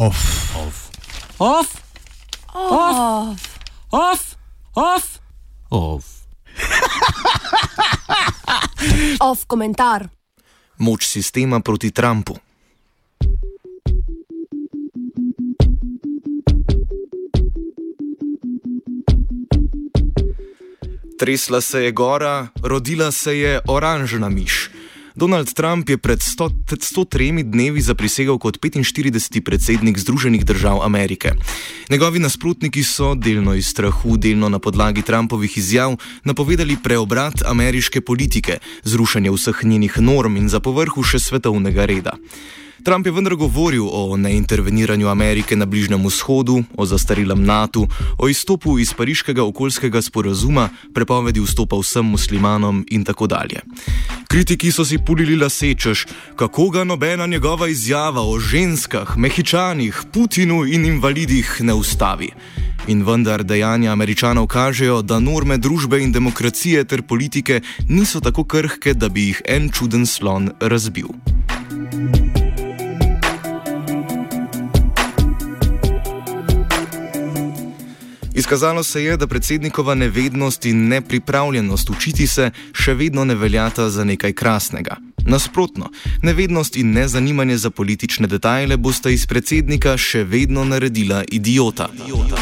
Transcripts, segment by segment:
Off. Off. Off. Off. Off. Off. Off. Off komentar. Moč sistema proti Trumpu. Tresla se je gora, rodila se je oranžna miš. Donald Trump je pred 100, 103 dnevi zaprisegel kot 45. predsednik Združenih držav Amerike. Njegovi nasprotniki so delno iz strahu, delno na podlagi Trumpovih izjav napovedali preobrat ameriške politike, zrušanje vseh njenih norm in za povrhu še svetovnega reda. Trump je vendar govoril o neinterveniranju Amerike na Bližnjem vzhodu, o zastarelem NATO, o izstopu iz pariškega okoljskega sporazuma, prepovedi vstopa vsem muslimanom in tako dalje. Kritiki so si pulili lasečeš, kako ga nobena njegova izjava o ženskah, mehičanih, Putinu in invalidih ne ustavi. In vendar dejanja američanov kažejo, da norme družbe in demokracije ter politike niso tako krhke, da bi jih en čuden slon razbil. Izkazalo se je, da predsednikova nevednost in nepripravljenost učiti se še vedno ne veljata za nekaj krasnega. Nasprotno, nevednost in nezanimanje za politične detajle bosta iz predsednika še vedno naredila idiota. idiota.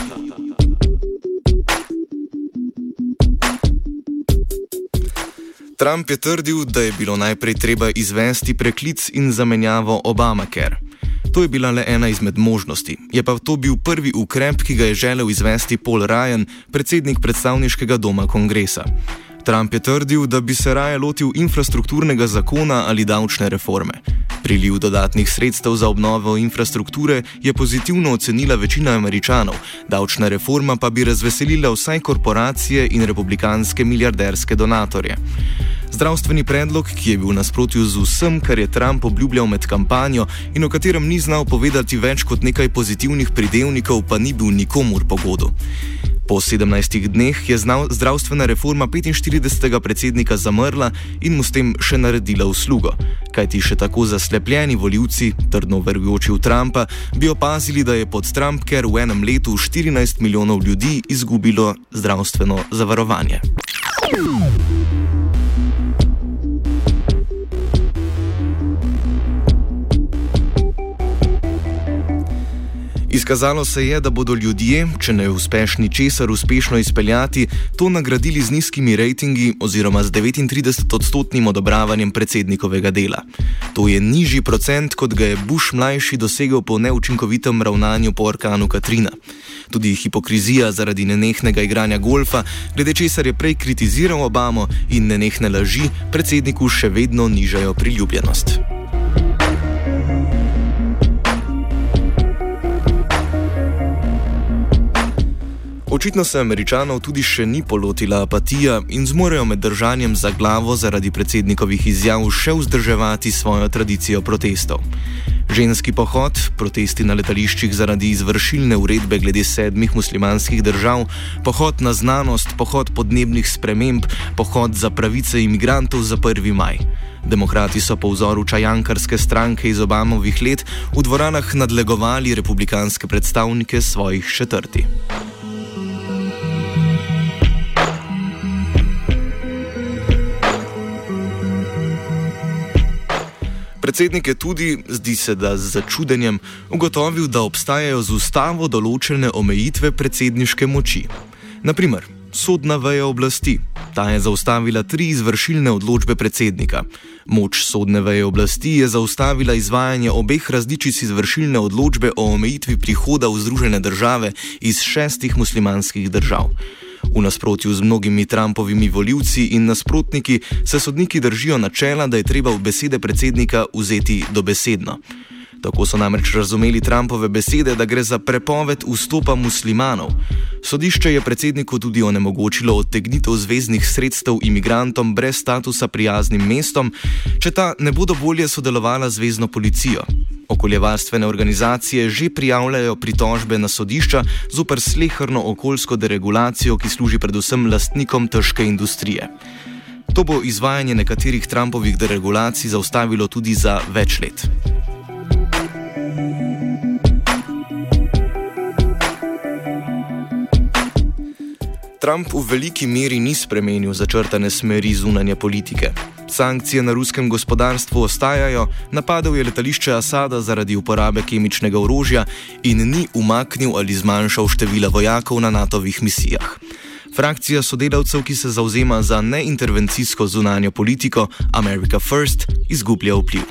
Trump je trdil, da je bilo najprej treba izvesti preklic in zamenjavo Obamacare. To je bila le ena izmed možnosti. Je pa to bil prvi ukrep, ki ga je želel izvesti Paul Ryan, predsednik predstavniškega doma kongresa. Trump je trdil, da bi se raje lotil infrastrukturnega zakona ali davčne reforme. Priliv dodatnih sredstev za obnovo infrastrukture je pozitivno ocenila večina američanov, davčna reforma pa bi razveselila vsaj korporacije in republikanske milijarderske donatorje. Zdravstveni predlog, ki je bil nasprotju z vsem, kar je Trump obljubljal med kampanjo in o katerem ni znal povedati več kot nekaj pozitivnih pridevnikov, pa ni bil nikomur pogodu. Po 17 dneh je zdravstvena reforma 45. predsednika zamrla in mu s tem še naredila uslugo. Kajti še tako zaslepljeni voljivci, trdno verujoči v Trumpa, bi opazili, da je pod Trump, ker v enem letu 14 milijonov ljudi izgubilo zdravstveno zavarovanje. Izkazalo se je, da bodo ljudje, če ne uspešni česar uspešno izpeljati, to nagradili z nizkimi rejtingi oziroma z 39-odstotnim odobravanjem predsednikovega dela. To je nižji procent, kot ga je Bush mlajši dosegel po neučinkovitem ravnanju po orkanu Katrina. Tudi hipokrizija zaradi nenehnega igranja golfa, glede česar je prej kritiziral Obamo in nenehne laži, predsedniku še vedno nižajo priljubljenost. Očitno se američanov tudi še ni polotila apatija in zmorejo med držanjem za glavo zaradi predsednikovih izjav še vzdrževati svojo tradicijo protestov. Ženski pohod, protesti na letališčih zaradi izvršilne uredbe glede sedmih muslimanskih držav, pohod na znanost, pohod podnebnih sprememb, pohod za pravice imigrantov za 1. maj. Demokrati so po vzoru čajankarske stranke iz Obamovih let v dvoranah nadlegovali republikanske predstavnike svojih četrti. Predsednik je tudi, zdi se, da z začudenjem, ugotovil, da obstajajo z ustavo določene omejitve predsedniške moči. Naprimer, sodna veja oblasti. Ta je zaustavila tri izvršilne odločbe predsednika. Moč sodne veje oblasti je zaustavila izvajanje obeh različic izvršilne odločbe o omejitvi prihoda v Združene države iz šestih muslimanskih držav. V nasprotju z mnogimi Trumpovimi voljivci in nasprotniki se sodniki držijo načela, da je treba v besede predsednika vzeti dobesedno. Tako so namreč razumeli Trumpove besede, da gre za prepoved vstopa muslimanov. Sodišče je predsedniku tudi onemogočilo odtegnitev zvezdnih sredstev imigrantom brez statusa prijaznim mestom, če ta ne bodo bolje sodelovala z zvezdno policijo. Okoljevarstvene organizacije že prijavljajo pritožbe na sodišča zoper slehrno okoljsko deregulacijo, ki služi predvsem lastnikom težke industrije. To bo izvajanje nekaterih Trumpovih deregulacij zaustavilo tudi za več let. Trump v veliki meri ni spremenil začrtane smeri zunanje politike. Sankcije na ruskem gospodarstvu ostajajo, napadal je letališče Asada zaradi uporabe kemičnega orožja in ni umaknil ali zmanjšal števila vojakov na NATO-vih misijah. Frakcija sodelavcev, ki se zauzema za neintervencijsko zunanjo politiko America First, izgublja vpliv.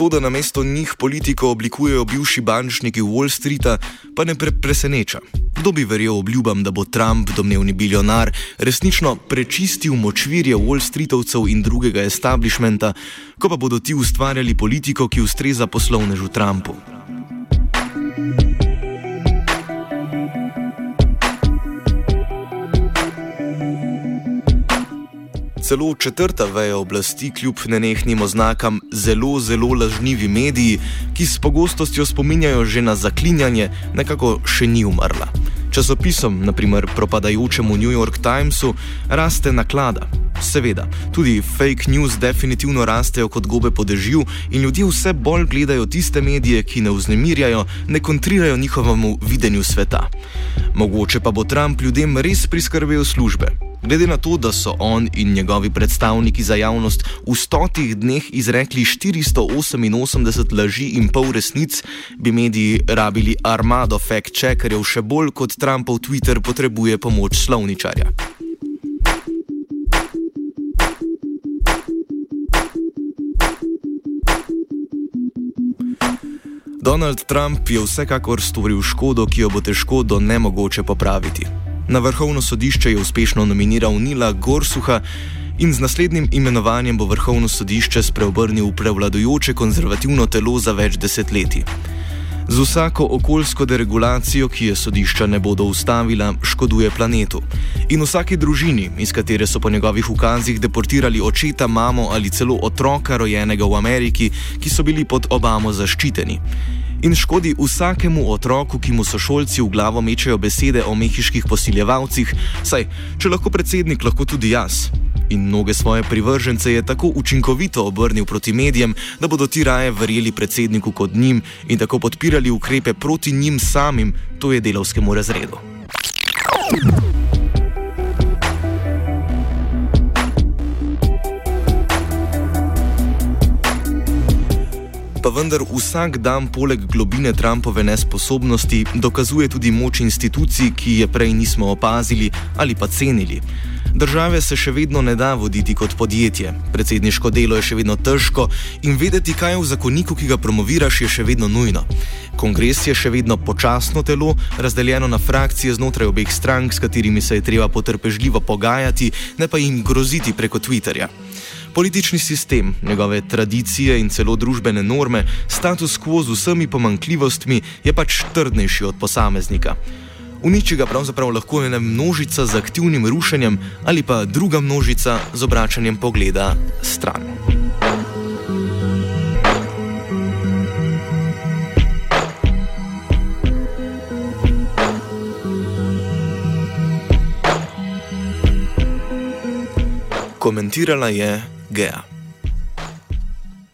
To, da na mesto njih politiko oblikujejo bivši bančniki Wall Streeta, pa ne pre preseneča. Kdo bi verjel obljubam, da bo Trump, domnevni bilionar, resnično prečistil močvirje Wall Streetovcev in drugega establishmenta, ko pa bodo ti ustvarjali politiko, ki ustreza poslovnežu Trumpu. Celo četrta veja oblasti, kljub nenehnim oznakam zelo, zelo lažnivi mediji, ki s pogostostjo spominjajo že na zaklinjanje, nekako še ni umrla. Časopisom, naprimer propadajočemu New York Timesu, raste naklada. Seveda, tudi fake news definitivno rastejo kot gobe po dežju in ljudje vse bolj gledajo tiste medije, ki ne vznemirjajo, ne kontrirajo njihovemu videnju sveta. Mogoče pa bo Trump ljudem res priskrbel službe. Glede na to, da so on in njegovi predstavniki za javnost v stotih dneh izrekli 488 laži in pol resnic, bi mediji rabili armado fact-checkerjev še bolj kot Trumpov Twitter potrebuje pomoč slovničarja. Donald Trump je vsekakor storil škodo, ki jo bo težko do nemogoče popraviti. Na vrhovno sodišče je uspešno nominiral Nila Gorsuha in z naslednjim imenovanjem bo vrhovno sodišče spreobrnil v prevladujoče konzervativno telo za več desetletij. Z vsako okoljsko deregulacijo, ki je sodišča ne bodo ustavila, škoduje planetu. In vsaki družini, iz katere so po njegovih ukazih deportirali očeta, mamo ali celo otroka rojenega v Ameriki, ki so bili pod Obamo zaščiteni in škodi vsakemu otroku, ki mu sošolci v glavo mečejo besede o mehiških posiljevalcih, saj če lahko predsednik, lahko tudi jaz. In mnoge svoje privržence je tako učinkovito obrnil proti medijem, da bodo ti raje verjeli predsedniku kot njim in tako podpirali ukrepe proti njim samim, to je delovskemu razredu. Vendar vsak dan poleg globine Trumpove nesposobnosti dokazuje tudi moč institucij, ki je prej nismo opazili ali pa cenili. Države se še vedno ne da voditi kot podjetje, predsedniško delo je še vedno težko in vedeti, kaj je v zakoniku, ki ga promoviraš, je še vedno nujno. Kongres je še vedno počasno telo, razdeljeno na frakcije znotraj obeh strank, s katerimi se je treba potrpežljivo pogajati, ne pa jim groziti preko Twitterja. Politični sistem, njegove tradicije in celo družbene norme, status quo z vsemi pomankljivostmi je pač trdnejši od posameznika. Uniči ga pravzaprav lahko ena množica z aktivnim rušenjem ali pa druga množica z obračanjem pogleda stran. Komentirala je Г.